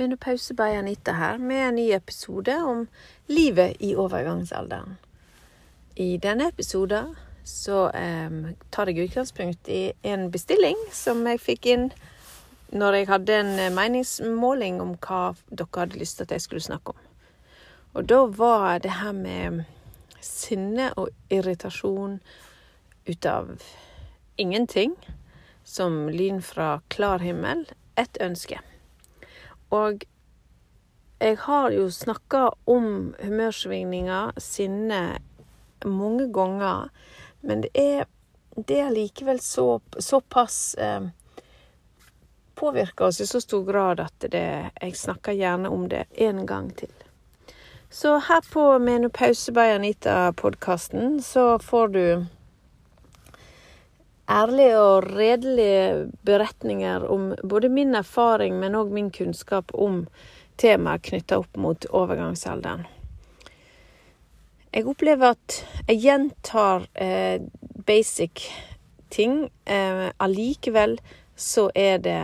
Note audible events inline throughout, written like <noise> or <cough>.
Menopause by Anita her med en ny episode om livet i overgangsalderen. I denne episoden så eh, tar jeg utgangspunkt i en bestilling som jeg fikk inn når jeg hadde en meningsmåling om hva dere hadde lyst til at jeg skulle snakke om. Og da var det her med sinne og irritasjon ut av ingenting, som lyn fra klar himmel, et ønske. Og jeg har jo snakka om humørsvingninger, sinne, mange ganger. Men det er, det er likevel så, såpass eh, Påvirker oss i så stor grad at det, jeg snakker gjerne om det en gang til. Så her på Menopause by Anita-podkasten så får du ærlige og redelige beretninger om både min erfaring, men òg min kunnskap om temaet knytta opp mot overgangsalderen. Jeg opplever at jeg gjentar eh, basic ting. Eh, allikevel så er det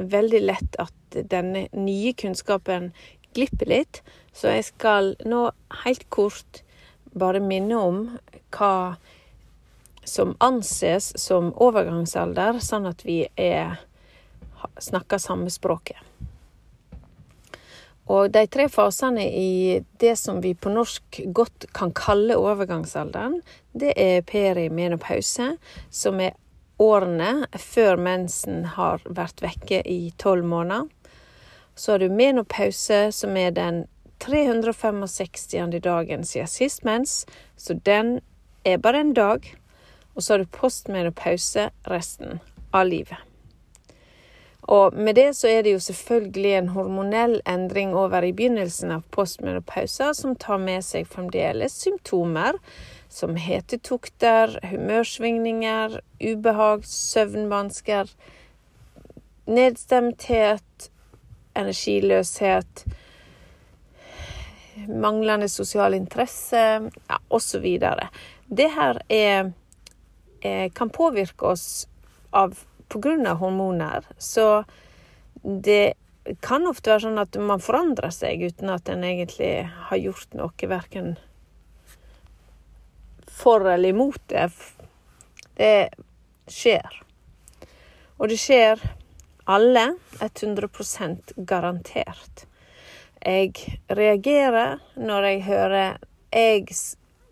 veldig lett at denne nye kunnskapen glipper litt. Så jeg skal nå helt kort bare minne om hva som anses som overgangsalder, sånn at vi er, snakker samme språket. Og de tre fasene i det som vi på norsk godt kan kalle overgangsalderen, det er perimenopause, som er årene før mensen har vært vekke i tolv måneder. Så har du menopause, som er den 365. dagen siden sist mens, så den er bare en dag og så har du postmenopause resten av livet. Og med det så er det jo selvfølgelig en hormonell endring over i begynnelsen av postmenopausa som tar med seg fremdeles symptomer som hetetokter, humørsvingninger, ubehag, søvnvansker, nedstemthet, energiløshet, manglende sosial interesse, ja, osv. Det her er kan påvirke oss av pga. hormoner. Så det kan ofte være sånn at man forandrer seg uten at en egentlig har gjort noe verken for eller imot det. Det skjer. Og det skjer alle 100% garantert. Jeg reagerer når jeg hører jeg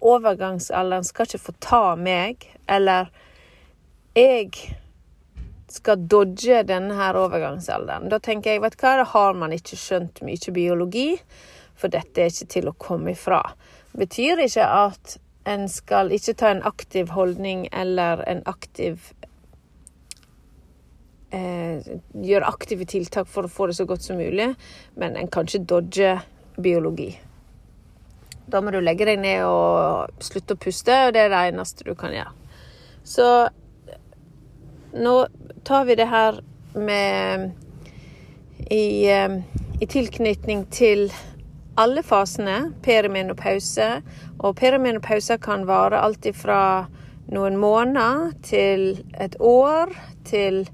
overgangsalderen skal ikke få ta meg, eller jeg skal dodge denne her overgangsalderen. Da tenker jeg, vet du hva, da har man ikke skjønt mye biologi, for dette er ikke til å komme ifra. Det betyr ikke at en skal ikke ta en aktiv holdning eller en aktiv eh, Gjøre aktive tiltak for å få det så godt som mulig, men en kan ikke dodge biologi. Da må du legge deg ned og slutte å puste, og det er det eneste du kan gjøre. Så nå tar vi det her med i, eh, i tilknytning til alle fasene, perimenopause. Og perimenopause kan vare alt fra noen måneder til et år til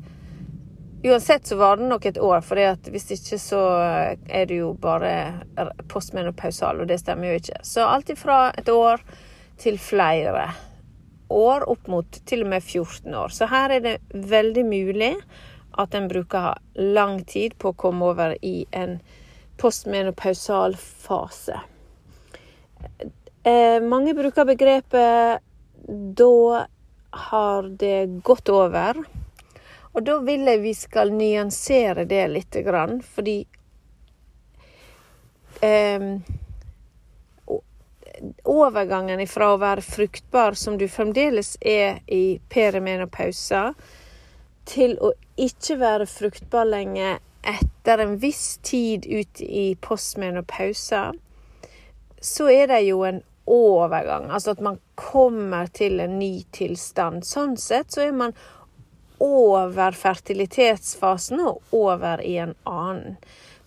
Uansett så var det nok et år, for hvis ikke så er det jo bare postmenopausal, og det stemmer jo ikke. Så alt ifra et år til flere år, opp mot til og med 14 år. Så her er det veldig mulig at en bruker lang tid på å komme over i en postmenopausal fase. Eh, mange bruker begrepet 'da har det gått over'. Og da vil jeg vi skal nyansere det litt, fordi um, Overgangen fra å være fruktbar, som du fremdeles er i perimenopausa, til å ikke være fruktbar lenge etter en viss tid ut i postmenopausa, så er det jo en overgang. Altså at man kommer til en ny tilstand. Sånn sett så er man over fertilitetsfasen og over i en annen.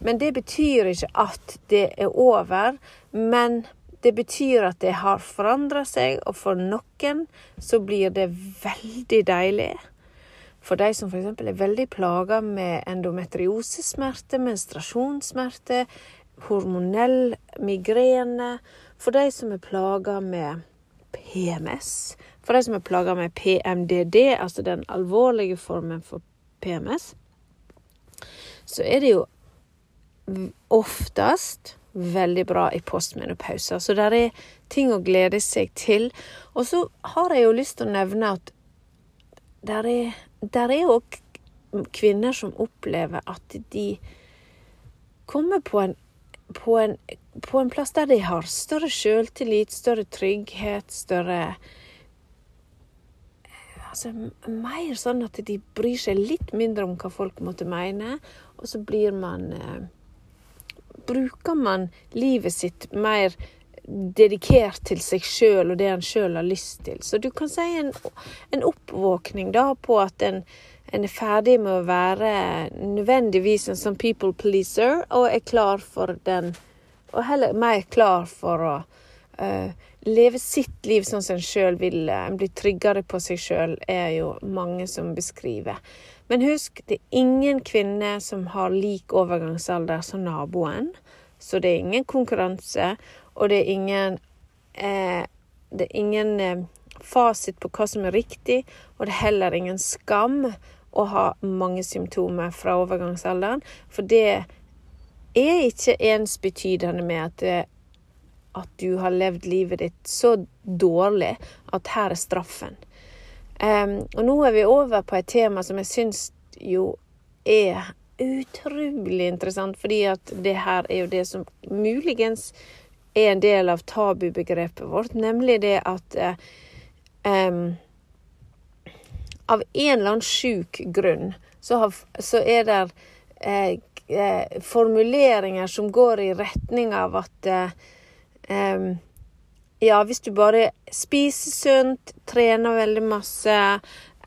Men det betyr ikke at det er over. Men det betyr at det har forandra seg, og for noen så blir det veldig deilig. For de som f.eks. er veldig plaga med endometriosesmerte, menstruasjonssmerter, hormonell migrene. For de som er plaga med PMS. For de som er plaga med PMDD, altså den alvorlige formen for PMS, så er det jo oftest veldig bra i postmenopauser. Så det er ting å glede seg til. Og så har jeg jo lyst til å nevne at der er, der er òg kvinner som opplever at de kommer på en, på en, på en plass der de har større sjøltillit, større trygghet, større Altså mer sånn at de bryr seg litt mindre om hva folk måtte mene, og så blir man eh, bruker man livet sitt mer dedikert til seg sjøl og det en sjøl har lyst til. Så du kan si en, en oppvåkning da på at en, en, er ferdig med å være nødvendigvis en sånn people pleaser, og er klar for den Og heller mer klar for å uh, leve sitt liv sånn som en sjøl vil. En blir tryggere på seg sjøl, er jo mange som beskriver. Men husk, det er ingen kvinne som har lik overgangsalder som naboen. Så det er ingen konkurranse, og det er ingen eh, Det er ingen eh, fasit på hva som er riktig, og det er heller ingen skam å ha mange symptomer fra overgangsalderen. For det er ikke ensbetydende med at, det, at du har levd livet ditt så dårlig at her er straffen. Um, og nå er vi over på et tema som jeg syns jo er utrolig interessant, fordi at det her er jo det som muligens er en del av tabubegrepet vårt, nemlig det at um, Av en eller annen sjuk grunn så, har, så er det eh, eh, formuleringer som går i retning av at um, ja, hvis du bare spiser sunt, trener veldig masse,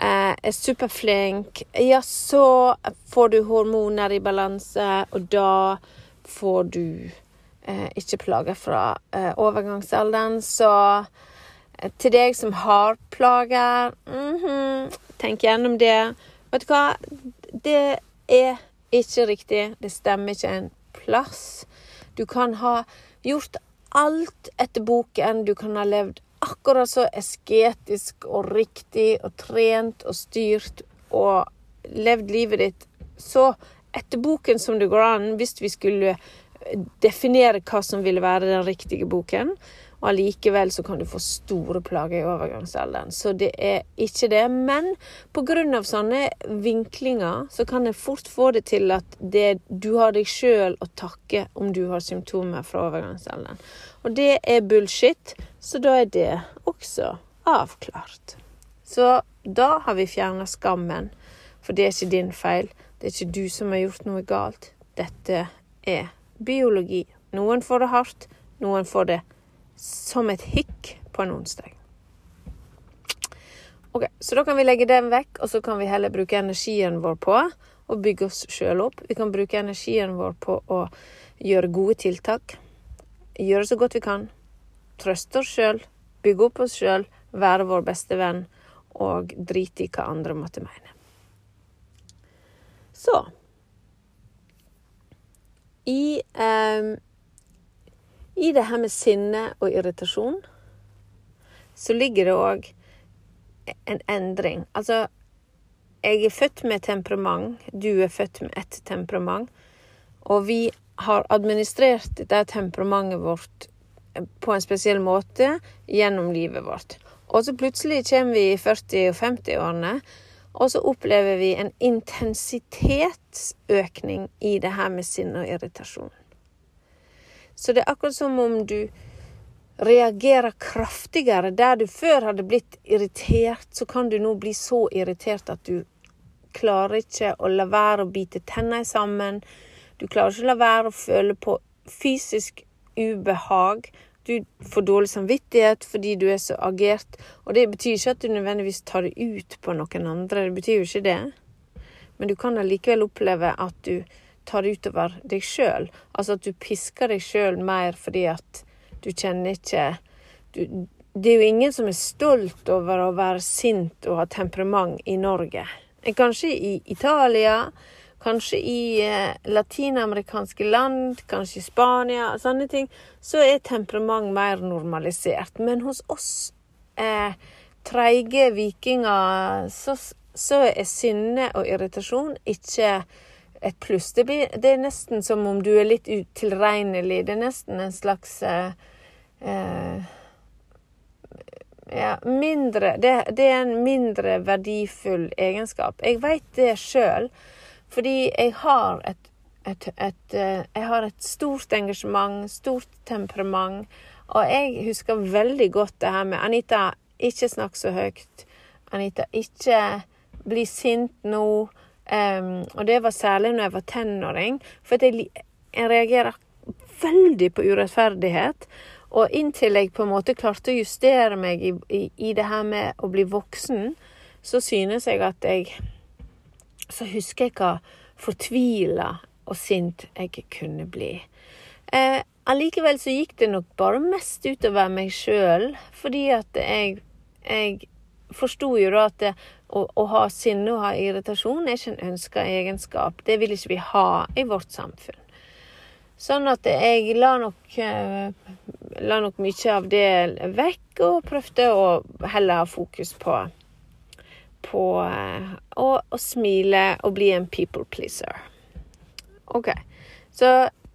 uh, er superflink, ja, så får du hormoner i balanse, og da får du uh, ikke plager fra uh, overgangsalderen. Så til deg som har plager, mm -hmm, tenk gjennom det. Vet du hva? Det er ikke riktig. Det stemmer ikke en plass. Du kan ha gjort alt etter boken. Du kan ha levd akkurat så esketisk og riktig og trent og styrt og levd livet ditt så etter boken som det går an, hvis vi skulle definere hva som ville være den riktige boken. Og allikevel så kan du få store plager i overgangsalderen. Så det er ikke det. Men pga. sånne vinklinger så kan en fort få det til at det, du har deg sjøl å takke om du har symptomer fra overgangsalderen. Og det er bullshit, så da er det også avklart. Så da har vi fjerna skammen, for det er ikke din feil. Det er ikke du som har gjort noe galt. Dette er biologi. Noen får det hardt, noen får det som et hikk på en onsdag. Ok, Så da kan vi legge den vekk, og så kan vi heller bruke energien vår på å bygge oss sjøl opp. Vi kan bruke energien vår på å gjøre gode tiltak. Gjøre så godt vi kan. Trøste oss sjøl, bygge opp oss sjøl, være vår beste venn, og drite i hva andre måtte mene. Så I eh, i det her med sinne og irritasjon så ligger det òg en endring. Altså, jeg er født med temperament, du er født med ett temperament, og vi har administrert det temperamentet vårt på en spesiell måte gjennom livet vårt. Og så plutselig kommer vi i 40- og 50-årene, og så opplever vi en intensitetsøkning i det her med sinne og irritasjon. Så det er akkurat som om du reagerer kraftigere. Der du før hadde blitt irritert, så kan du nå bli så irritert at du klarer ikke å la være å bite tennene sammen. Du klarer ikke å la være å føle på fysisk ubehag. Du får dårlig samvittighet fordi du er så agert. Og det betyr ikke at du nødvendigvis tar det ut på noen andre. Det betyr jo ikke det. Men du kan allikevel oppleve at du tar utover deg sjøl. Altså at du pisker deg sjøl mer fordi at du kjenner ikke du, Det er jo ingen som er stolt over å være sint og ha temperament i Norge. Kanskje i Italia, kanskje i eh, latinamerikanske land, kanskje i Spania, sånne ting, så er temperament mer normalisert. Men hos oss eh, treige vikinger, så, så er sinne og irritasjon ikke et pluss. Det, blir, det, er nesten som om du er litt utilregnelig. Det er nesten en slags eh, eh, ja, mindre det, det, er en mindre verdifull egenskap. Jeg veit det sjøl, fordi jeg har et, et, et, eh, jeg har et stort engasjement, stort temperament. Og jeg husker veldig godt det her med Anita, ikke snakk så høyt. Anita, ikke bli sint nå. Um, og det var særlig når jeg var tenåring, for jeg, jeg reagerer veldig på urettferdighet. Og inntil jeg på en måte klarte å justere meg i, i, i det her med å bli voksen, så synes jeg at jeg Så husker jeg hva fortvila og sint jeg kunne bli. Eh, allikevel så gikk det nok bare mest utover meg sjøl, fordi at jeg, jeg forsto jo da at det, å, å, ha sinne og ha irritasjon er ikke en ønska egenskap. Det vil ikke vi ha i vårt samfunn. Sånn at jeg la nok, eh, la nok mye av det vekk, og prøvde å heller ha fokus på på eh, å, å smile og bli en people pleaser. OK. Så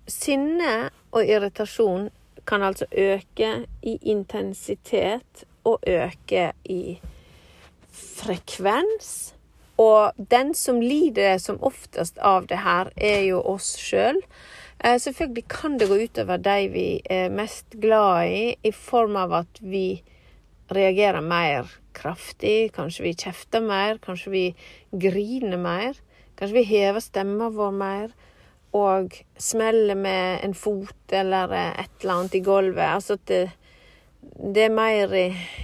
sinne og irritasjon kan altså øke i intensitet og øke i frekvens. Og den som lider som oftest av det her, er jo oss sjøl. Selv. selvfølgelig kan det gå utover de vi er mest glad i, i form av at vi reagerer mer kraftig. Kanskje vi kjefter mer, kanskje vi griner mer. Kanskje vi hever stemma vår mer og smeller med en fot eller et eller annet i gulvet. Altså at det, det er mer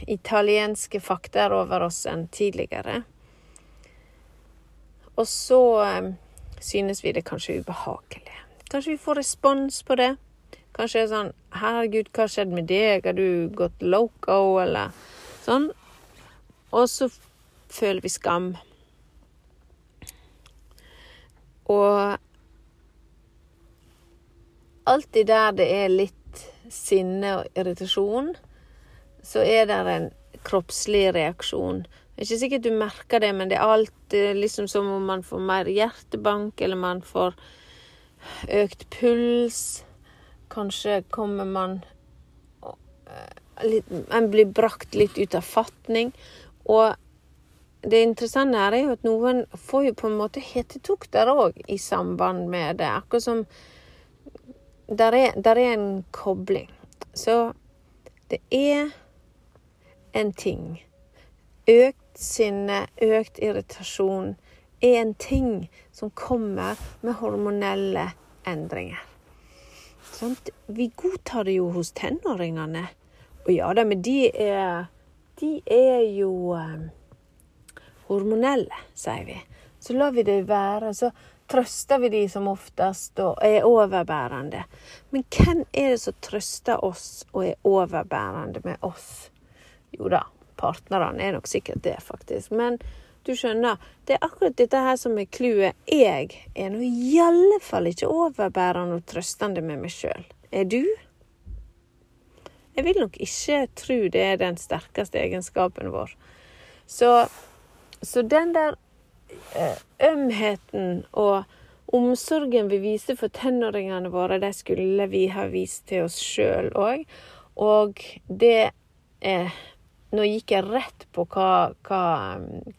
italienske fakter over oss enn tidligere. Og så um, synes vi det kanskje ubehagelig. Kanskje vi får respons på det. Kanskje det er sånn 'Herregud, hva skjedde med deg? Har du gått loco?' eller sånn. Og så føler vi skam. Og alltid der det er litt sinne og irritasjon, så er det en kroppslig reaksjon. Det er ikke sikkert du merker det, men det er alltid liksom som om man får mer hjertebank, eller man får økt puls. Kanskje kommer man litt, Man blir brakt litt ut av fatning. Og det interessante her er jo at noen får jo på en måte hetetokter òg i samband med det. Akkurat som der er, der er en kobling. Så det er en ting. Økt sinne, økt irritasjon er en ting som kommer med hormonelle endringer. Sånt? Vi godtar det jo hos tenåringene. Og ja da, men de er, de er jo um, hormonelle, sier vi. Så lar vi det være. Så trøster vi de som oftest og er overbærende. Men hvem er det som trøster oss og er overbærende med oss? Jo da, partnerne er nok sikkert det, faktisk. Men du skjønner, det er akkurat dette her som er clouet. Jeg er nå i alle fall ikke overbærende og trøstende med meg sjøl. Er du? Jeg vil nok ikke tro det er den sterkeste egenskapen vår. Så, så den der Eh, ømheten og omsorgen vi viser for tenåringene våre, det skulle vi ha vist til oss sjøl òg. Og det eh, Nå gikk jeg rett på hva, hva,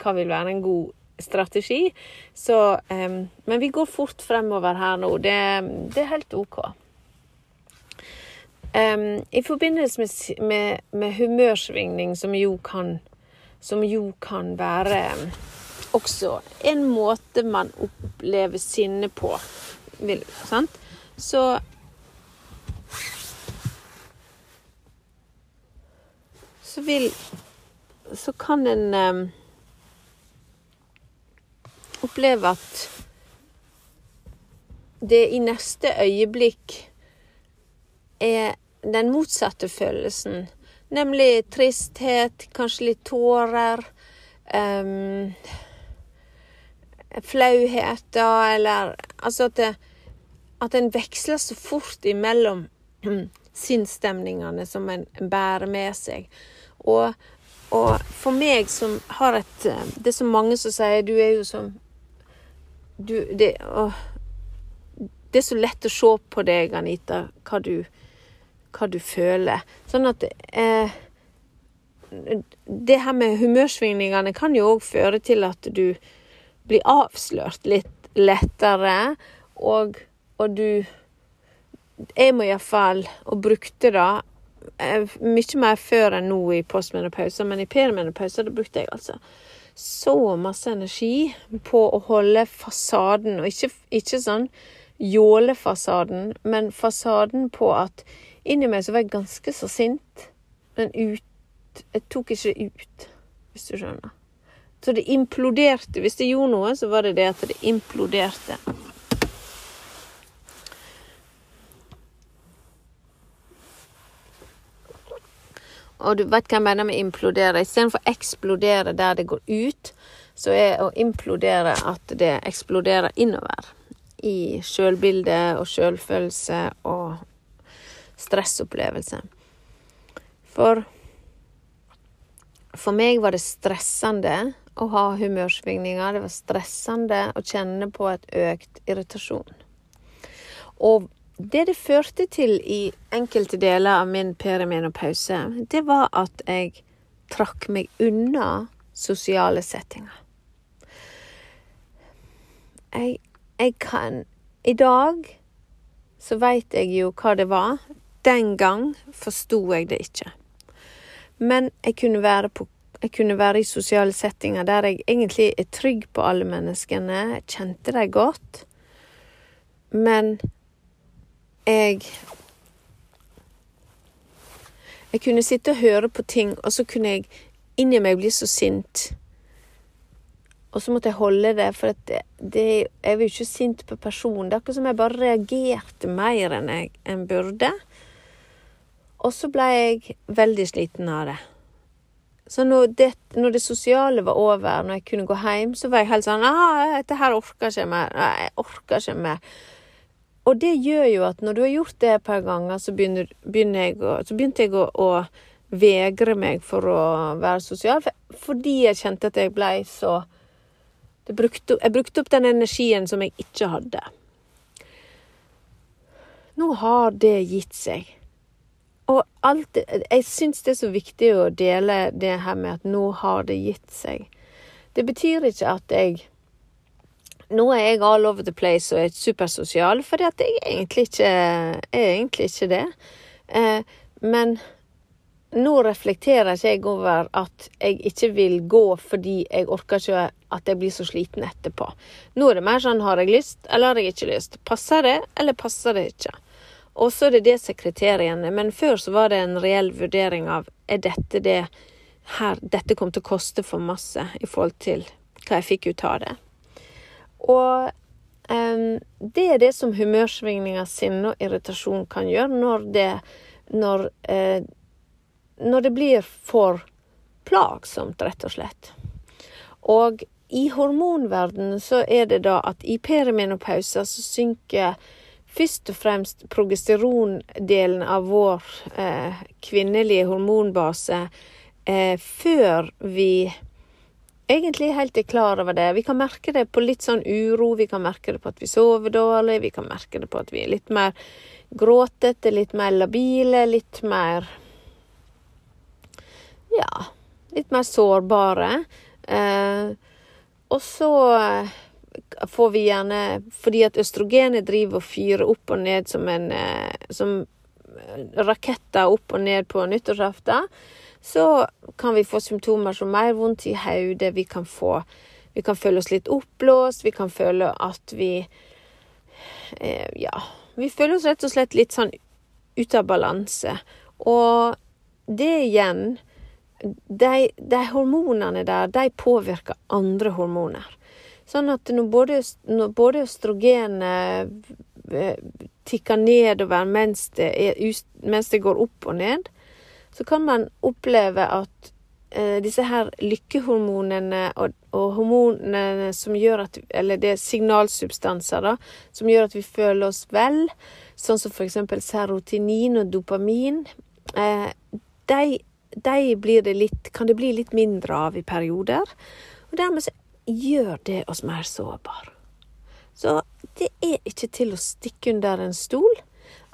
hva vil være en god strategi. Så um, Men vi går fort fremover her nå. Det, det er helt OK. Um, I forbindelse med, med, med humørsvingning, som jo kan, som jo kan være også en måte man opplever sinne på. Vil, sant? Så Så vil Så kan en um, oppleve at det i neste øyeblikk er den motsatte følelsen. Nemlig tristhet, kanskje litt tårer. Um, flauhet, da, eller Altså at det, at en veksler så fort imellom <clears throat> sinnsstemningene som en bærer med seg. Og, og, for meg som har et Det er så mange som sier du er jo som du, det, å, det er så lett å se på deg, Anita, hva du, hva du føler. Sånn at eh, Det her med humørsvingningene kan jo òg føre til at du blir avslørt litt lettere, og, og du Jeg må iallfall, og brukte det eh, mye mer før enn nå i postmenopause, men i perimenopause da brukte jeg altså så masse energi på å holde fasaden, og ikke, ikke sånn jålefasaden, men fasaden på at inni meg så var jeg ganske så sint, men ut Jeg tok ikke ut, hvis du skjønner. Så det imploderte. Hvis det gjorde noe, så var det det at det imploderte. Og du vet hva jeg mener med implodere. Istedenfor eksplodere der det går ut, så er å implodere at det eksploderer innover. I sjølbilde og sjølfølelse og stressopplevelse. For for meg var det stressende å ha humørsvingninger. Det var stressende å kjenne på et økt irritasjon. Og det det førte til i enkelte deler av min perimenopause, det var at jeg trakk meg unna sosiale settinger. Jeg, jeg kan I dag så veit jeg jo hva det var. Den gang forsto jeg det ikke. Men jeg kunne være på jeg kunne være i sosiale settinger der jeg egentlig er trygg på alle menneskene, kjente dem godt. Men jeg Jeg kunne sitte og høre på ting, og så kunne jeg inni meg bli så sint. Og så måtte jeg holde det, for det, det, jeg var jo ikke sint på personen. Det er akkurat som jeg bare reagerte mer enn jeg enn burde. Og så ble jeg veldig sliten av det. Så når det, når det, sosiale var over, når jeg kunne gå hjem, så var jeg helt sånn ah, 'Dette her orker ikke mer. Jeg orker ikke mer.' Og det gjør jo at når du har gjort det et par ganger, så, begynner, begynner jeg å, så begynte jeg å, å, vegre meg for å være sosial, for, fordi jeg kjente at jeg blei så brukte, Jeg brukte opp den energien som jeg ikke hadde. Nå har det gitt seg. Og alt Jeg syns det er så viktig å dele det her med at nå har det gitt seg. Det betyr ikke at jeg nå er jeg all over the place og er supersosial, for jeg er egentlig ikke, er egentlig ikke det. Eh, men nå reflekterer ikke jeg over at jeg ikke vil gå fordi jeg orker ikke at jeg blir så sliten etterpå. Nå er det mer sånn har jeg lyst, eller har jeg ikke lyst? Passer det, eller passer det ikke? Og så er det det som er kriteriene. Men før så var det en reell vurdering av er dette det her Dette kom til å koste for masse i forhold til hva jeg fikk ut av det. Og um, det er det som humørsvingninger, sinne og irritasjon kan gjøre når det når, uh, når det blir for plagsomt, rett og slett. Og i hormonverdenen så er det da at i perimenopauser så synker først og fremst progesterondelen av vår eh, kvinnelige hormonbase eh, før vi egentlig helt er klar over det. Vi kan merke det på litt sånn uro, vi kan merke det på at vi sover dårlig, vi kan merke det på at vi er litt mer gråtete, litt mer labile, litt mer Ja, litt mer sårbare. Eh, og så eh, får vi gjerne Fordi at østrogenet driver og fyrer opp og ned som en eh, Som raketter opp og ned på nyttårsaften så kan vi få symptomer som mer vondt i hodet, vi Vi kan føle oss litt oppblåst, vi kan føle at vi eh, Ja. Vi føler oss rett og slett litt sånn ute av balanse. Og det igjen de, de, hormonene der, de påvirker andre hormoner. Sånn at når både, når både østrogenet eh, tikker nedover mens det, er, mens det går opp og ned, så kan man oppleve at eh, disse her lykkehormonene og, og, hormonene som gjør at Eller det er signalsubstanser, da, som gjør at vi føler oss vel, sånn som eksempel serotinin og dopamin, eh, de, de blir det litt, kan det bli litt mindre av i perioder. Og dermed så gjør det oss mer sårbare. Så det er ikke til å stikke under en stol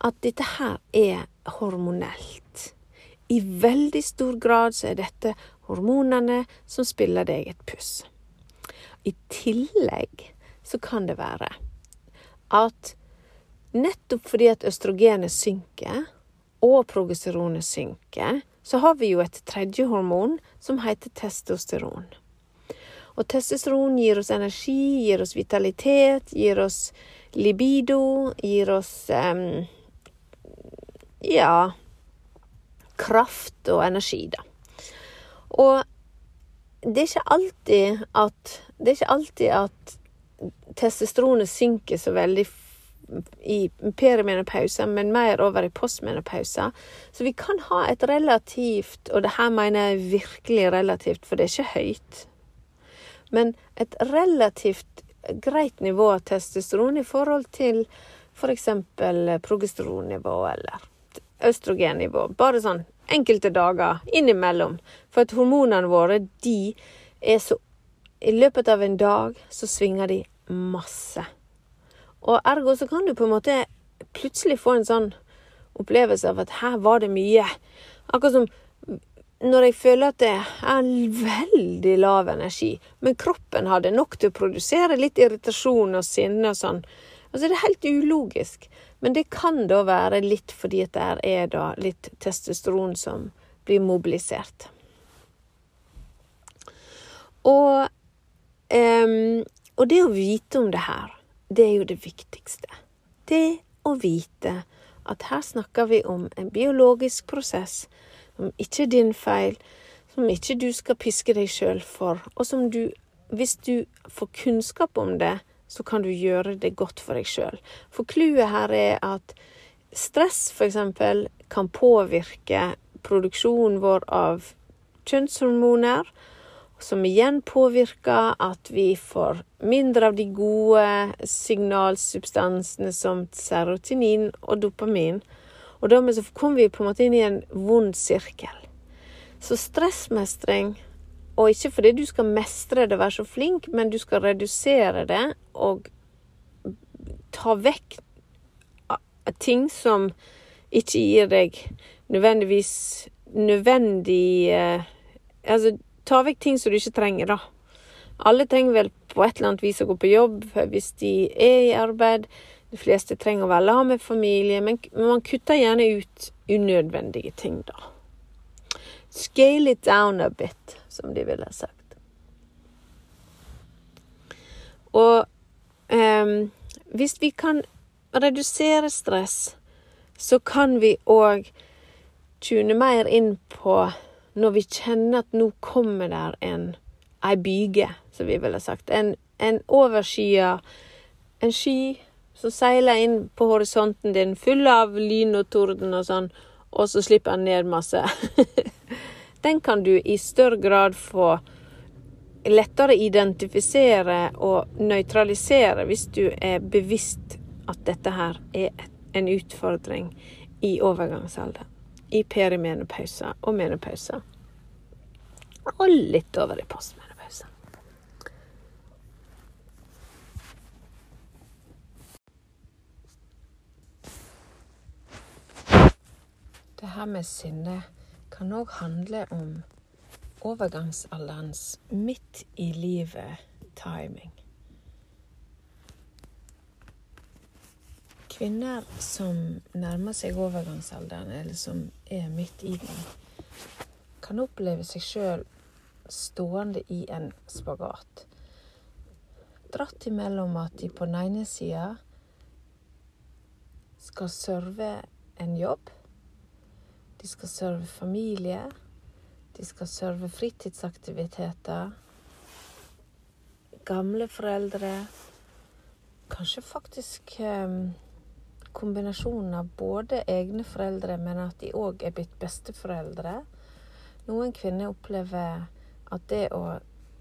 at dette her er hormonelt. I veldig stor grad så er dette hormonene som spiller deg et puss. I tillegg så kan det være at nettopp fordi at østrogenet synker, og progesteronet synker, så har vi jo et tredje hormon som heter testosteron. Og testosteron gir oss energi, gir oss vitalitet, gir oss libido, gir oss um, ja kraft og energi, da. Og det er ikke alltid at ikke alltid at testosteronet synker så veldig i perimenopausen, men mer over i postmenopausen. Så vi kan ha et relativt, og det her mener jeg virkelig relativt, for det er ikke høyt, men et relativt greit nivå av testosteron i forhold til f.eks. For progesteronnivå eller østrogennivå. Bare sånn enkelte dager innimellom. For at hormonene våre, de er så I løpet av en dag så svinger de masse. Og ergo så kan du på en måte plutselig få en sånn opplevelse av at her var det mye. Akkurat som når jeg føler at det er veldig lav energi, men kroppen hadde nok til å produsere litt irritasjon og sinne og sånn. Altså, det er helt ulogisk. Men det kan da være litt fordi at det er da litt testosteron som blir mobilisert. Og, um, og det å vite om det her, det er jo det viktigste. Det å vite at her snakker vi om en biologisk prosess som ikke er din feil, som ikke du skal piske deg sjøl for, og som du, hvis du får kunnskap om det, så kan du gjøre det godt for deg sjøl. For clouet her er at stress f.eks. kan påvirke produksjonen vår av kjønnshormoner, som igjen påvirker at vi får mindre av de gode signalsubstansene som serotinin og dopamin. Og dermed så kommer vi på en måte inn i en vond sirkel. Så stressmestring og ikke fordi du skal mestre det og være så flink, men du skal redusere det og ta vekk ting som ikke gir deg nødvendigvis nødvendig eh, Altså ta vekk ting som du ikke trenger, da. Alle trenger vel på et eller annet vis å gå på jobb hvis de er i arbeid. De fleste trenger å være la med familie, men man kutter gjerne ut unødvendige ting, da. Scale it down a bit som de ville sagt. Og eh, hvis vi kan redusere stress, så kan vi òg tune mer inn på når vi kjenner at nå kommer der en ei byge, som vi ville sagt. En, en overskya En sky som seiler inn på horisonten din, full av lyn og torden og sånn, og så slipper han ned masse. <laughs> den kan du i større grad få lettere identifisere og nøytralisere hvis du er bevisst at dette her er en utfordring i overgangsalderen. I perimenopause og menopause. Og litt over i postmenopause. Det her med sinne kan òg handle om overgangsalderens midt i livet-timing. Kvinner som nærmer seg overgangsalderen, eller som er midt i den, kan oppleve seg sjøl stående i en spagat. Dratt imellom at de på den ene sida skal serve en jobb de skal serve familie. De skal serve fritidsaktiviteter. Gamle foreldre. Kanskje faktisk um, kombinasjonen av både egne foreldre, men at de òg er blitt besteforeldre. Noen kvinner opplever at det å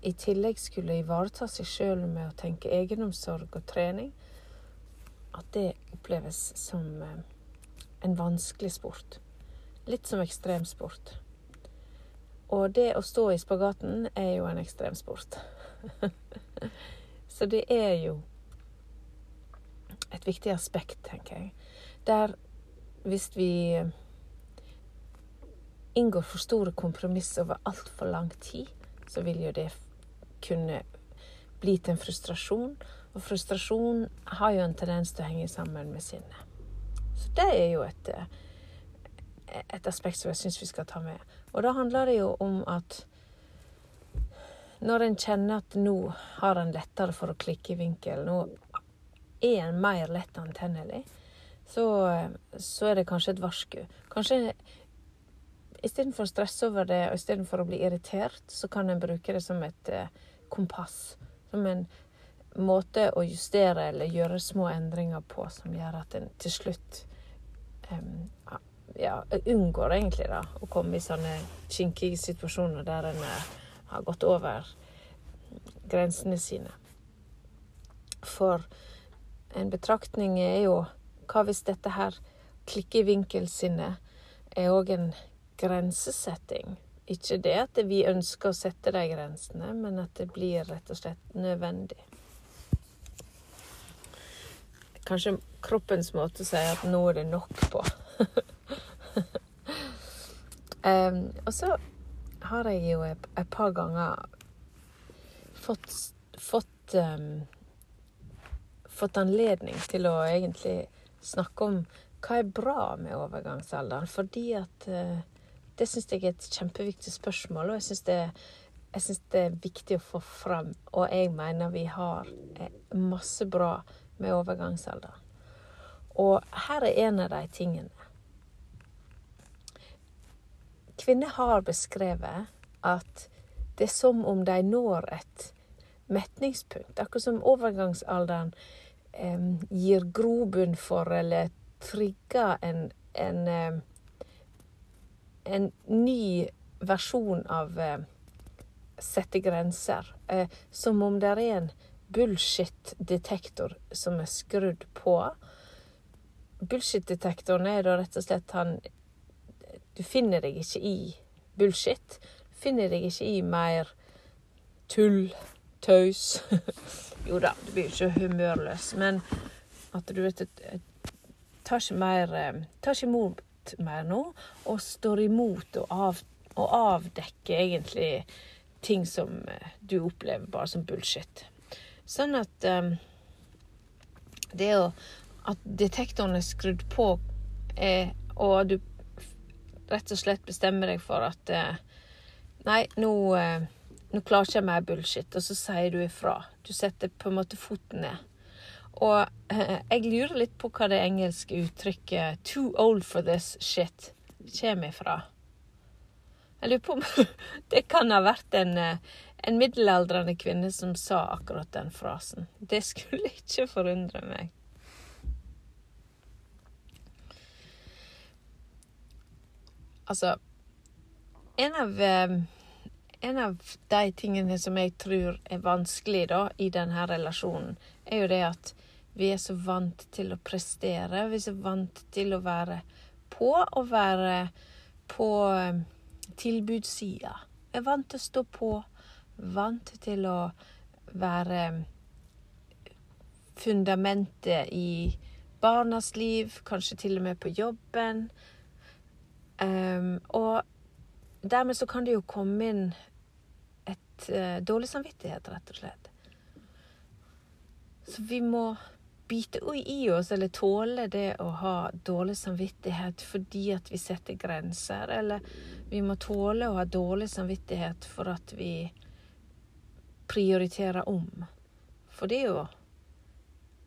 i tillegg skulle ivareta seg sjøl med å tenke egenomsorg og trening, at det oppleves som eh, en vanskelig sport. Litt som ekstremsport. Og det å stå i spagaten er jo en ekstremsport. <laughs> Så det er jo et viktig aspekt, tenker jeg. Der hvis vi inngår for store kompromiss over altfor lang tid, så vil jo det kunne bli til en frustrasjon. Og frustrasjon har jo en tendens til å henge sammen med sinne. Så det er jo et, eh, et aspekt som jeg syns vi skal ta med. Og da handler det jo om at når en kjenner at nå har en lettere for å klikke i vinkel, nå er en mer lett antennelig, så, så er det kanskje et varsku. Kanskje istedenfor å stresse over det, og istedenfor å bli irritert, så kan en bruke det som et eh, kompass. Som en måte å justere eller gjøre små endringer på som gjør at en til slutt um, ja, unngår egentlig da, å komme i sånne kinkige situasjoner der en har gått over grensene sine. For en betraktning er jo hva hvis dette her klikkevinkelsinnet er òg en grensesetting? Ikke det at vi ønsker å sette de grensene, men at det blir rett og slett nødvendig. Kanskje kroppens måte å si at nå er det nok på. <laughs> <laughs> um, og så har jeg jo et, et par ganger fått, fått, um, fått anledning til å egentlig snakke om hva er bra med overgangsalderen. Fordi at uh, det syns jeg er et kjempeviktig spørsmål, og jeg syns det, det, er viktig å få fram. Og jeg mener vi har eh, masse bra med overgangsalderen. Og her er en av de tingene. Kvinner har beskrevet at det er som om de når et metningspunkt. Akkurat som overgangsalderen eh, gir grobunn for eller trigger en, en en ny versjon av eh, sette grenser. Eh, som om det er en bullshit-detektor som er skrudd på. Bullshit-detektoren er da rett og slett han Du finner deg ikke i bullshit. Du finner deg ikke i mer tull, tøys. <laughs> jo da, du blir jo ikke humørløs, men at du vet Tar ikke mer eh, Tar ikke imot mer nå, og står imot å, av, å avdekke egentlig ting som eh, du opplever bare som bullshit. Sånn at um, det å At detektoren er skrudd på, er, og du rett og slett bestemmer deg for at uh, Nei, nå, uh, nå klarer ikke jeg mer bullshit. Og så sier du ifra. Du setter på en måte foten ned. Og eh, jeg lurer litt på hva det engelske uttrykket 'too old for this shit' kommer ifra. Jeg lurer på om <laughs> det kan ha vært en, eh, en middelaldrende kvinne som sa akkurat den frasen. Det skulle ikke forundre meg. Altså en av, eh, en av de tingene som jeg tror er vanskelig da, i denne relasjonen, er jo det at vi er så vant til å prestere. Vi er så vant til å være på og være på um, tilbudssida. Vi er vant til å stå på. Vant til å være um, fundamentet i barnas liv, kanskje til og med på jobben. Um, og dermed så kan det jo komme inn et uh, dårlig samvittighet, rett og slett. Så vi må bite i oss eller tåle det å ha dårlig samvittighet fordi at vi setter grenser, eller vi må tåle å ha dårlig samvittighet for at vi prioriterer om. For det er jo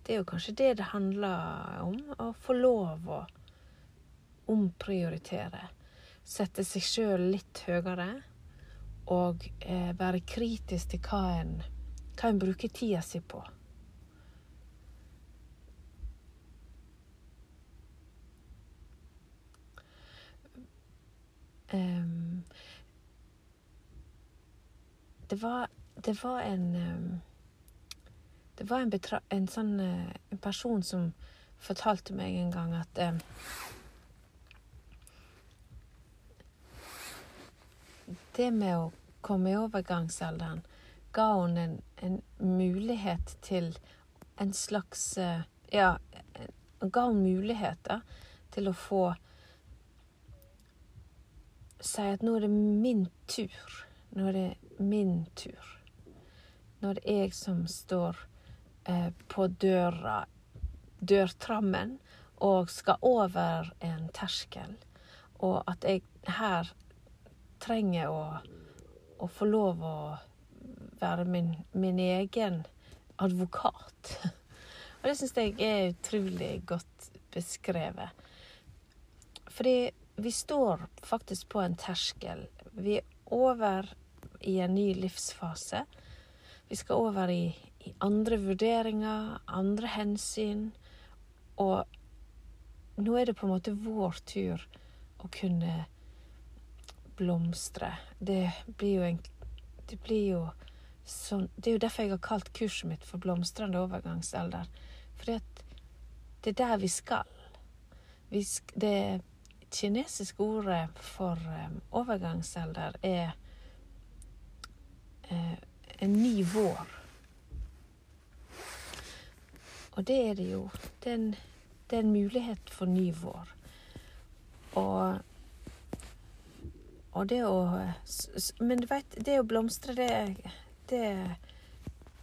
det er jo kanskje det det handler om, å få lov å omprioritere. Sette seg sjøl litt høyere, og eh, være kritisk til hva en, hva en bruker tida si på. Um, det var, det var en um, Det var en, en sånn uh, en person som fortalte meg en gang at um, Det med å komme i overgangsalderen ga hun en, en mulighet til en slags uh, Ja, ga hun muligheter til å få Si at nå er det min tur. Nå er det min tur. Nå er det jeg som står eh, på døra, dørtrammen, og skal over en terskel. Og at jeg her trenger å, å få lov å være min, min egen advokat. <laughs> Og det syns jeg er utrolig godt beskrevet. Fordi vi står faktisk på en terskel. Vi er over i en ny livsfase. Vi skal over i, i andre vurderinger, andre hensyn. Og nå er det på en måte vår tur å kunne blomstre. Det blir jo en Det blir jo sånn Det er jo derfor jeg har kalt kurset mitt for Blomstrende overgangsalder. At det er der vi skal. Vi sk det kinesiske ordet for um, overgangsalder er uh, en ny vår. Og det er det jo. Det er en, det er en mulighet for ny vår. Og, og det å Men du veit, det å blomstre, det, det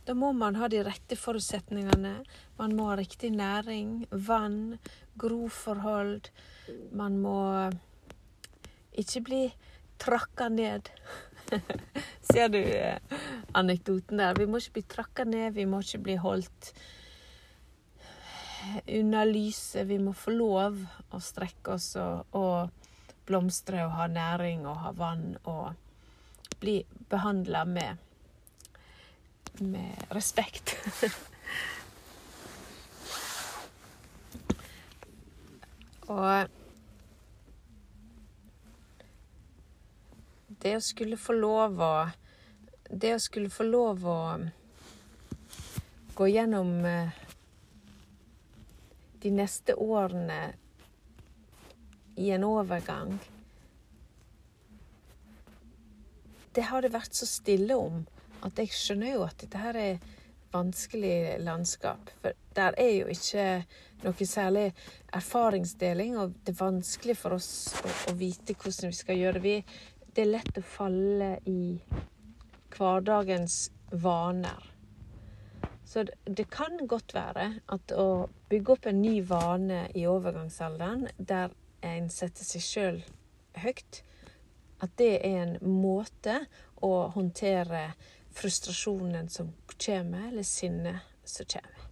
da må man ha de rette forutsetningene. Man må ha riktig næring, vann, groforhold. Man må ikke bli trakka ned. <laughs> Ser du eh, anekdoten der? Vi må ikke bli trakka ned, vi må ikke bli holdt unna lyset. Vi må få lov å strekke oss og, og blomstre og ha næring og ha vann og bli behandla med med respekt. <laughs> Og det å skulle få lov å Det å skulle få lov å gå gjennom eh, de neste årene i en overgang Det har det vært så stille om at jeg skjønner jo at dette her er vanskelig landskap. For der er jo ikke noe særlig erfaringsdeling, og det er vanskelig for oss å, å vite hvordan vi skal gjøre det. Det er lett å falle i hverdagens vaner. Så det, kan godt være at å bygge opp en ny vane i overgangsalderen, der en setter seg sjøl høyt, at det er en måte å håndtere frustrasjonen som kommer, eller sinnet som kommer.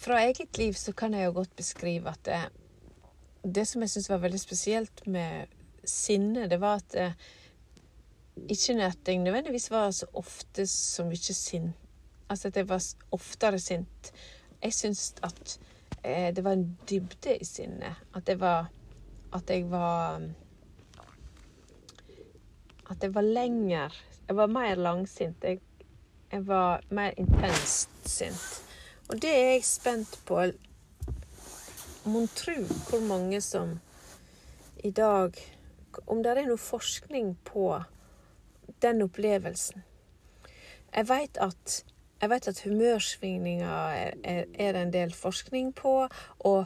Fra eget liv så kan jeg jo godt beskrive at det, det som jeg syns var veldig spesielt med sinne, det var at det, ikke at jeg nødvendigvis var så ofte så mye sint. Altså at jeg var oftere sint. Jeg syns at eh, det var en dybde i sinnet. At det var At jeg var at jeg var lenger Jeg var mer langsint. Jeg, jeg var mer intenst sint. Og det er jeg spent på. Mon tro hvor mange som i dag Om det er noe forskning på den opplevelsen. Jeg veit at jeg vet at humørsvingninger er, er, er, det en del forskning på, og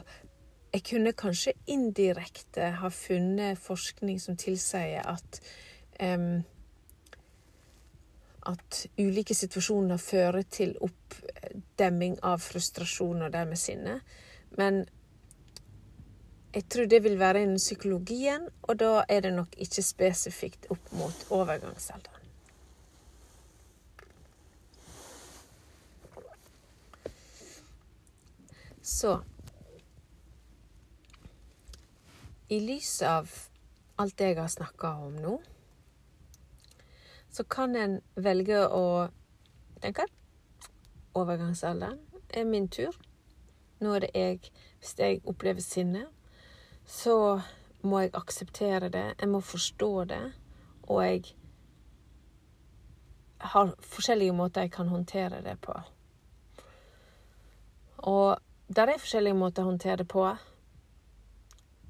jeg kunne kanskje indirekte ha funnet forskning som tilsier at um, at ulike situasjoner fører til oppdemming av frustrasjon og dermed sinne. Men jeg tror det vil være innen psykologien, og da er det nok ikke spesifikt opp mot overgangsalderen. Så I lys av alt jeg har snakka om nå, så kan en velge å tenke overgangsalderen er min tur. Nå er det jeg Hvis jeg opplever sinne, så må jeg akseptere det, jeg må forstå det, og jeg har forskjellige måter jeg kan håndtere det på. Og der er forskjellige måter å håndtere det på.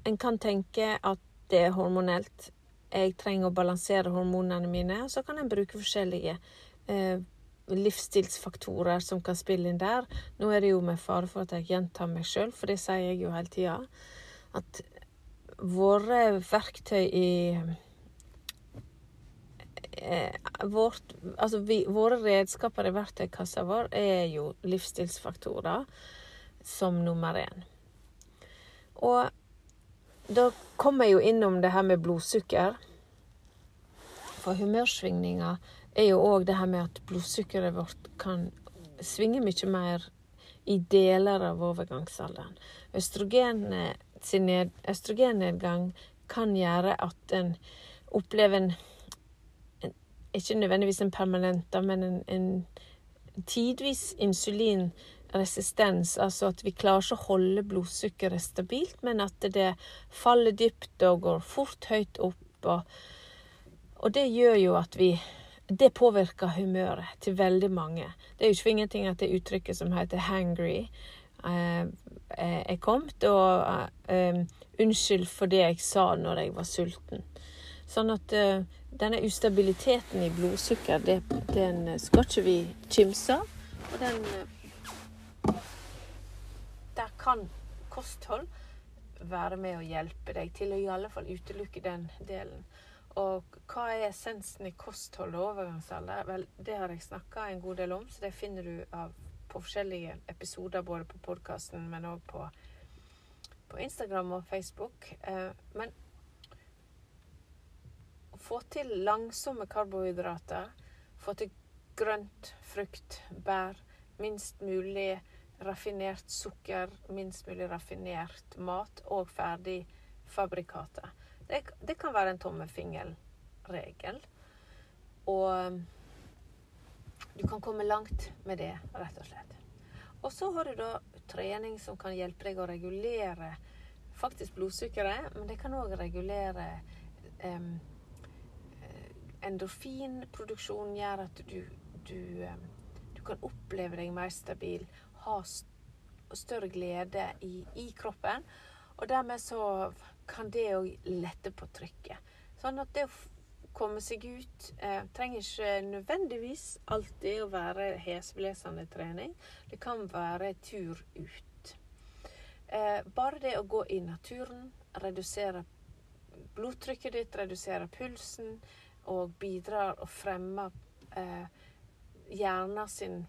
En kan tenke at det er hormonelt. Jeg trenger å balansere hormonene mine. Og så kan en bruke forskjellige eh, livsstilsfaktorer som kan spille inn der. Nå er det jo med fare for at jeg gjentar meg sjøl, for det sier jeg jo hele tida. At våre verktøy i eh, vårt, altså vi, Våre redskaper i verktøykassa vår er jo livsstilsfaktorer som nummer én. Og da kommer jeg jo innom det her med blodsukker. For humørsvingninger er jo òg det her med at blodsukkeret vårt kan svinge mye mer i deler av overgangsalderen. Østrogen, østrogennedgang kan gjøre at en opplever en, en Ikke nødvendigvis en permanent, men en, en tidvis insulin resistens, altså at vi klarer ikke å holde blodsukkeret stabilt, men at det faller dypt og går fort høyt opp. Og, og det gjør jo at vi Det påvirker humøret til veldig mange. Det er jo ikke ingenting at det uttrykket som heter 'hangry' eh, er kommet. Og eh, unnskyld for det jeg sa når jeg var sulten. Sånn at eh, denne ustabiliteten i blodsukker, det, den skal ikke vi kimse av. Og den der kan kosthold være med å hjelpe deg til å i alle fall utelukke den delen. Og hva er essensen i kosthold og overgangsalder? Vel, det har jeg snakka en god del om, så det finner du av, på forskjellige episoder både på podkasten, men òg på, på, Instagram og Facebook. Eh, men å få til langsomme karbohydrater, få til grønt, frukt, bær, minst mulig raffinert sukker, minst mulig raffinert mat og ferdigfabrikater. Det, det kan være en tommefingerregel. Og du kan komme langt med det, rett og slett. Og så har du da trening som kan hjelpe deg å regulere faktisk blodsukkeret, men det kan òg regulere um, Endorfinproduksjonen gjør at du, du, du kan oppleve deg mer stabil ha større glede i, i kroppen. Og dermed så kan det òg lette på trykket. Sånn at det å komme seg ut eh, trenger ikke nødvendigvis alltid å være heseblesende trening. Det kan være tur ut. Eh, bare det å gå i naturen, redusere blodtrykket ditt, redusere pulsen og bidrar og fremmer eh, hjernen sin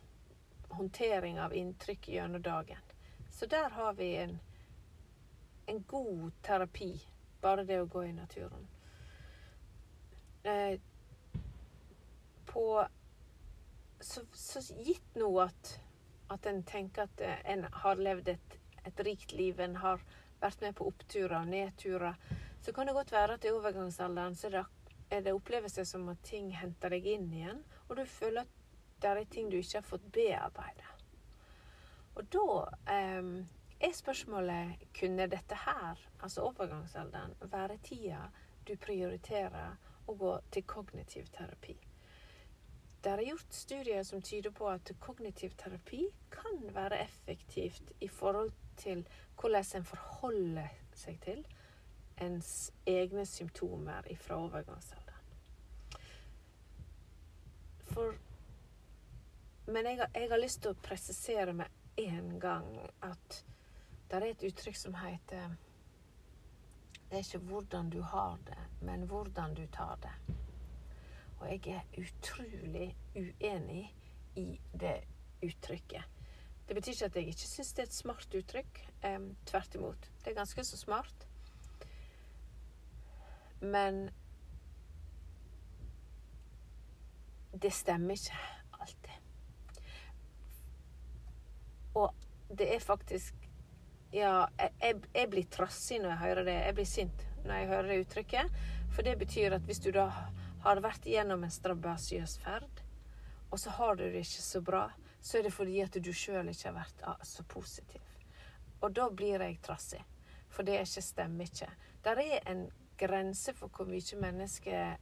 håndtering av inntrykk gjennom dagen. Så der har vi en, en god terapi, bare det å gå i naturen. Eh, på så, så, gitt nå at, at en tenker at en har levd et, et rikt liv, en har vært med på oppturer og nedturer, så kan det godt være at i overgangsalderen så er det er det som at ting henter deg inn igjen, og du føler at det er ting du ikke har fått bearbeide. Og da eh, er spørsmålet kunne dette her, altså overgangsalderen, være tida du prioriterer å gå til kognitiv terapi. Det er gjort studier som tyder på at kognitiv terapi kan være effektivt i forhold til hvordan en forholder seg til ens egne symptomer fra overgangsalderen. For men jeg jeg har, lyst til å presisere med en gang at det er et uttrykk som heter Det er ikke hvordan du har det, men hvordan du tar det. Og jeg er utrolig uenig i det uttrykket. Det betyr ikke at jeg ikke syns det er et smart uttrykk. Eh, tvert imot. Det er ganske så smart. Men det stemmer ikke alltid. Og det er faktisk Ja, jeg, jeg blir trassig når jeg hører det. Jeg blir sint når jeg hører det uttrykket. For det betyr at hvis du da har vært igjennom en strabasiøs ferd, og så har du det ikke så bra, så er det fordi at du sjøl ikke har vært ah, så positiv. Og da blir jeg trassig. For det ikke stemmer ikke. Der er en grense for hvor mye mennesker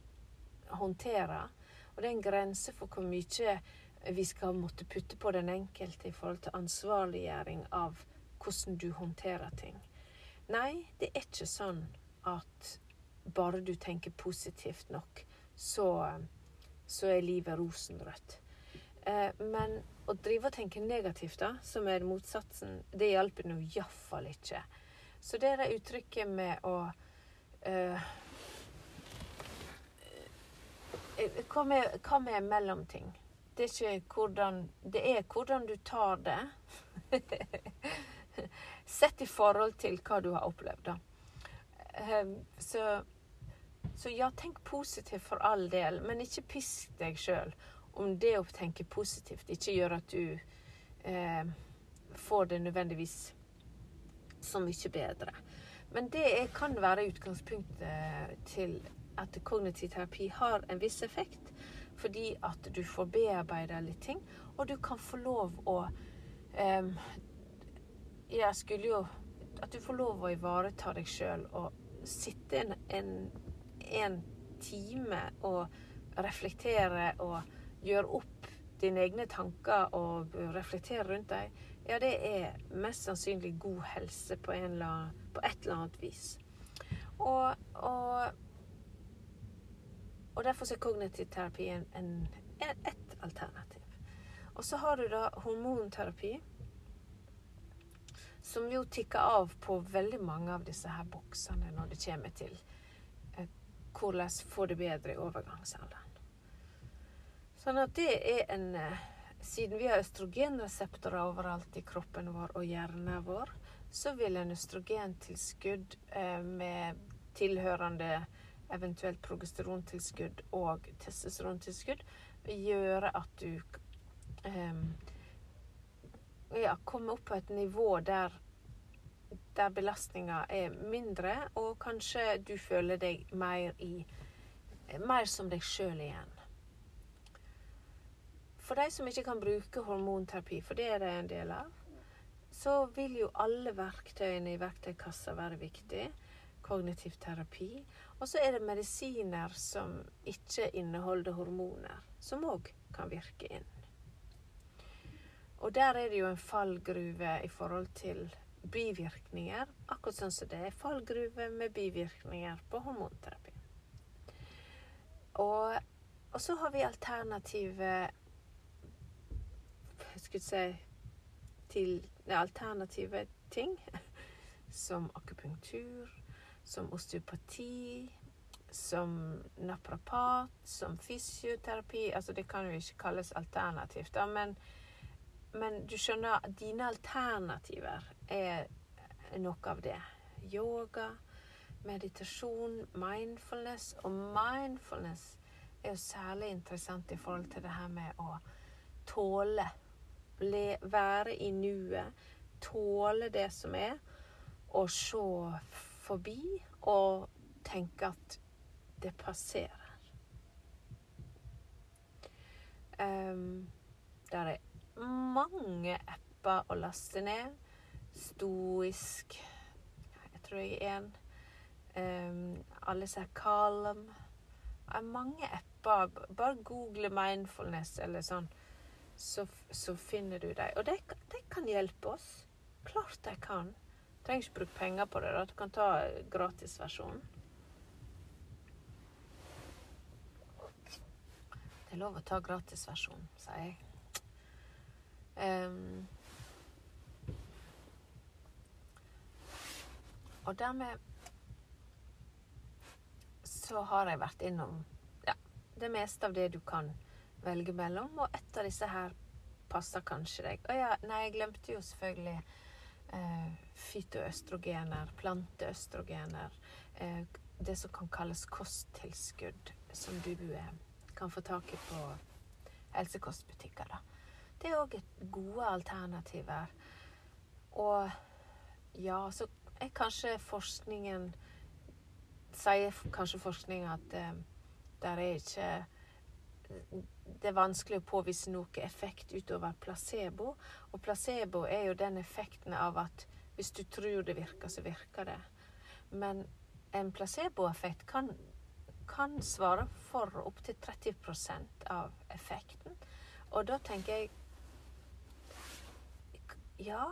håndterer. Og det er en grense for hvor mye vi skal måtte putte på den enkelte i forhold til ansvarliggjøring av hvordan du håndterer ting. Nei, det er ikke sånn at bare du tenker positivt nok, så, så er livet rosenrødt. Eh, men å drive og tenke negativt, da, som er motsatsen, det hjelper nå iallfall ikke. Så det er det uttrykket med å uh, hva, med, hva med mellomting? Det er ikke hvordan Det er hvordan du tar det. <laughs> Sett i forhold til hva du har opplevd, da. Um, så, så ja, tenk positivt for all del, men ikke pisk deg sjøl om det å tenke positivt ikke gjør at du eh, får det nødvendigvis så mye bedre. Men det kan være utgangspunktet til at kognitiv terapi har en viss effekt. Fordi at du får bearbeida litt ting, og du kan få lov å um, Jeg skulle jo At du får lov å ivareta deg sjøl og sitte en, en, en time og reflektere og gjøre opp dine egne tanker og reflektere rundt dem, ja, det er mest sannsynlig god helse på, eller annen, på et eller annet vis. Og, og, og derfor er kognitiv terapi en, en, et alternativ. Og så har du da hormonterapi, som jo tikker av på veldig mange av disse her boksene når det kommer til eh, hvordan få det bedre i overgangsalderen. Sånn at det er en eh, Siden vi har østrogenreseptorer overalt i kroppen vår og hjernen vår, så vil en østrogentilskudd eh, med tilhørende eventuelt progesterontilskudd og testosterontilskudd gjøre at du eh, ja, kommer opp på et nivå der der belastninga er mindre, og kanskje du føler deg mer i Mer som deg sjøl igjen. For de som ikke kan bruke hormonterapi, for det er det en del av, så vil jo alle verktøyene i verktøykassa være viktig. Kognitiv terapi. Og så er det medisiner som ikke inneholder hormoner, som òg kan virke inn. Og der er det jo en fallgruve i forhold til bivirkninger, akkurat sånn som det er fallgruve med bivirkninger på hormonterapi. Og, og så har vi alternative skulle si til alternative ting. <laughs> Som akupunktur, som osteopati, som naprapat, som fysioterapi. Altså det kan jo ikke kalles alternativt, da, men, men du skjønner, dine alternativer er noe av det. Yoga, meditasjon, mindfulness. Og mindfulness er jo særlig interessant i forhold til det her med å tåle Ble, være i nuet, tåle det som er, og se forbi og tenke at det passerer. Um, der er mange apper å laste ned. Stoisk Jeg tror jeg er en. Um, alle sier Calm. Det er mange apper. Bare google mindfulness eller sånn så, så finner du dem. Og de, de, kan hjelpe oss. Klart de kan. Trenger ikke bruke penger på det. Da. Du kan ta gratisversjonen. Det er lov å ta gratisversjonen, sier jeg. Um, og dermed så har jeg vært innom ja, det meste av det du kan velge mellom, og et av disse her passer kanskje deg. Å ja, nei, jeg glemte jo selvfølgelig eh, fytoøstrogener, planteøstrogener, eh, det som kan kalles kosttilskudd, som du eh, kan få tak i på helsekostbutikker. Det er òg gode alternativer. Og ja, så er kanskje forskningen Sier kanskje forskningen at eh, der er ikke det er vanskelig å påvise noe effekt utover placebo. Og placebo er jo den effekten av at Hvis du tror det virker, så virker det. Men en placeboeffekt kan, kan svare for opptil 30% av effekten. Og da tenker jeg Ja,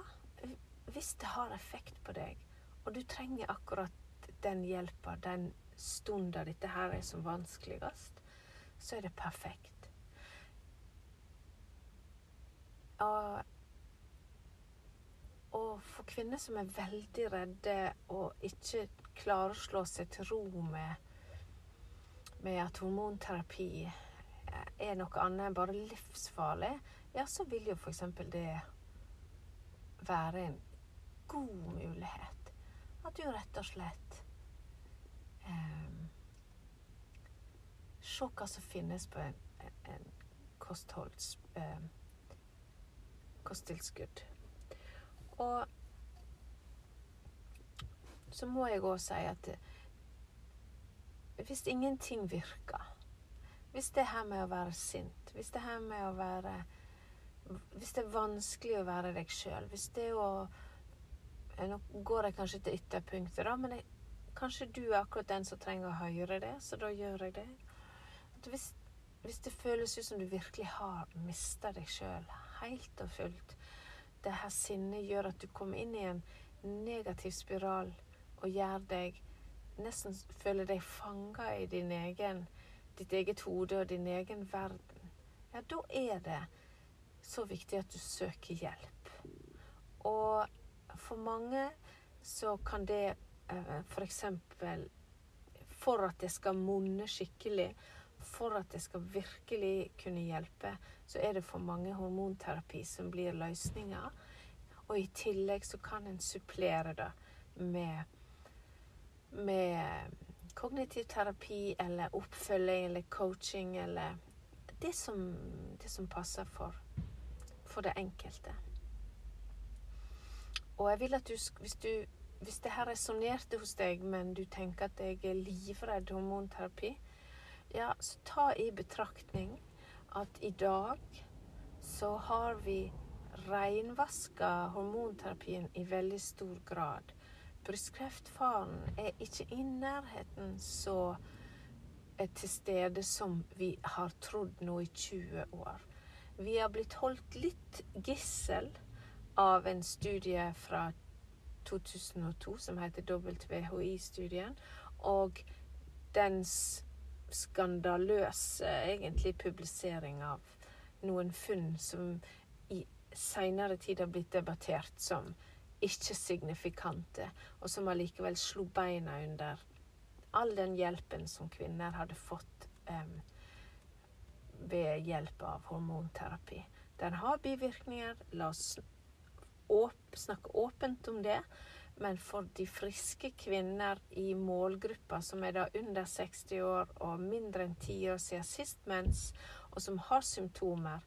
hvis det har effekt på deg, og du trenger akkurat den hjelpa den stunda dette her er som vanskeligst, så er det perfekt. Og, og for kvinner som er veldig redde og ikke klarer å slå seg til ro med, med at hormonterapi er noe annet enn bare livsfarlig, ja, så vil jo f.eks. det være en god mulighet. At du rett og slett eh, Se hva som finnes på en, en, kostholds... Um, kosttilskudd. Og så må jeg òg si at hvis ingenting virker Hvis det her med å være sint, hvis det her med å være Hvis det er vanskelig å være deg sjøl, hvis det å Nå går jeg kanskje til ytterpunktet, da, men jeg, kanskje du er akkurat den som trenger å høre det, så da gjør jeg det. Hvis, hvis det føles ut som du virkelig har mista deg sjøl helt og fullt, det her sinnet gjør at du kommer inn i en negativ spiral og gjør deg Nesten føler deg fanga i din egen, ditt eget hode og din egen verden. Ja, da er det så viktig at du søker hjelp. Og for mange så kan det eh, f.eks. For, for at det skal monne skikkelig, for at det skal virkelig kunne hjelpe, så er det for mange hormonterapi som blir løsninga. Og i tillegg så kan en supplere det med med kognitiv terapi eller oppfølging eller coaching eller det som, det som passer for, for det enkelte. Og jeg vil at du, hvis, du, hvis det her resonnerte hos deg, men du tenker at jeg er livredd hormonterapi, ja, så ta i betraktning at i dag så har vi reinvaska hormonterapien i veldig stor grad brystkreftfaren er ikke i nærheten så til stede som vi har trodd nå i 20 år. Vi har blitt holdt litt gissel av en studie fra 2002 som heter WHI-studien, og dens skandaløse egentlig publisering av noen funn som i seinere tid har blitt debattert som ikke-signifikante, og som allikevel slo beina under all den hjelpen som kvinner hadde fått um, ved hjelp av hormonterapi. Den har bivirkninger. La oss åp snakke åpent om det. Men for de friske kvinner i målgruppa, som er da under 60 år og mindre enn 10 år siden sist mens, og som har symptomer,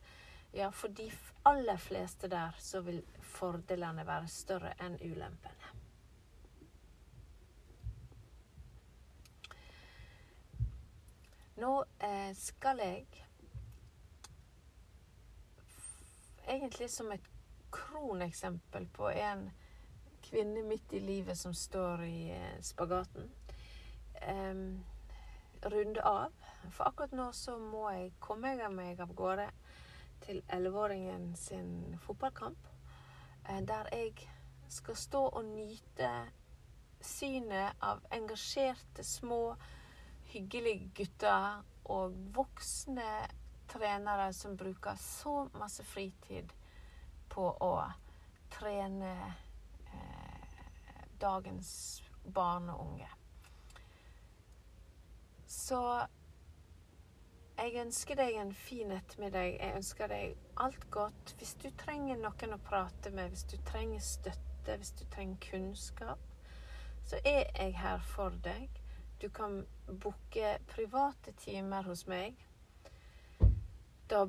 ja, for de aller fleste der så vil fordelene være større enn ulempene. Nå eh, skal jeg egentlig som et kroneksempel på en kvinne midt i livet som står i eh, spagaten. Um, runde av. For akkurat nå så må jeg komme meg av gårde til elleveåringen sin fotballkamp. Eh, der jeg skal stå og nyte synet av engasjerte, små, hyggelige gutter og voksne trenere som bruker så masse fritid på å trene dagens barn og unge. Så jeg ønsker deg en fin ettermiddag. Jeg ønsker deg alt godt. Hvis du trenger noen å prate med, hvis du trenger støtte, hvis du trenger kunnskap, så er jeg her for deg. Du kan booke private timer hos meg. Da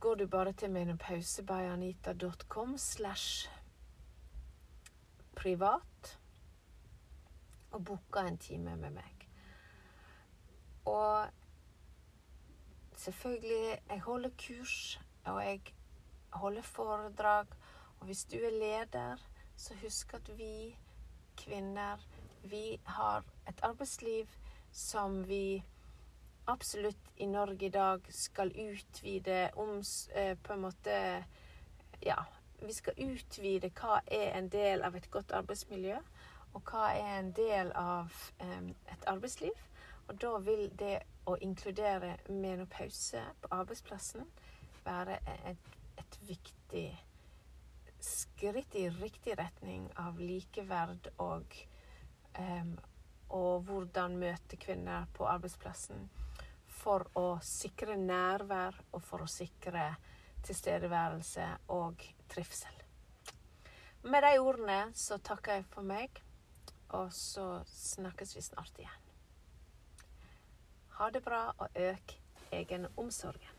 går du bare til menopausebayanita.com slash privat og booka en time med meg. Og selvfølgelig Jeg holder kurs, og jeg holder foredrag. Og hvis du er leder, så husk at vi kvinner, vi har et arbeidsliv som vi absolutt i Norge i dag skal utvide om eh, På en måte Ja, vi skal utvide hva er en del av et godt arbeidsmiljø, og hva er en del av et arbeidsliv. Og da vil det å inkludere menopause på arbeidsplassen være et, et viktig skritt i riktig retning av likeverd og, og hvordan møte kvinner på arbeidsplassen for å sikre nærvær og for å sikre tilstedeværelse og trivsel. Med de ordene så takker jeg for meg, og så snakkes vi snart igjen. Ha det bra, og øk egenomsorgen.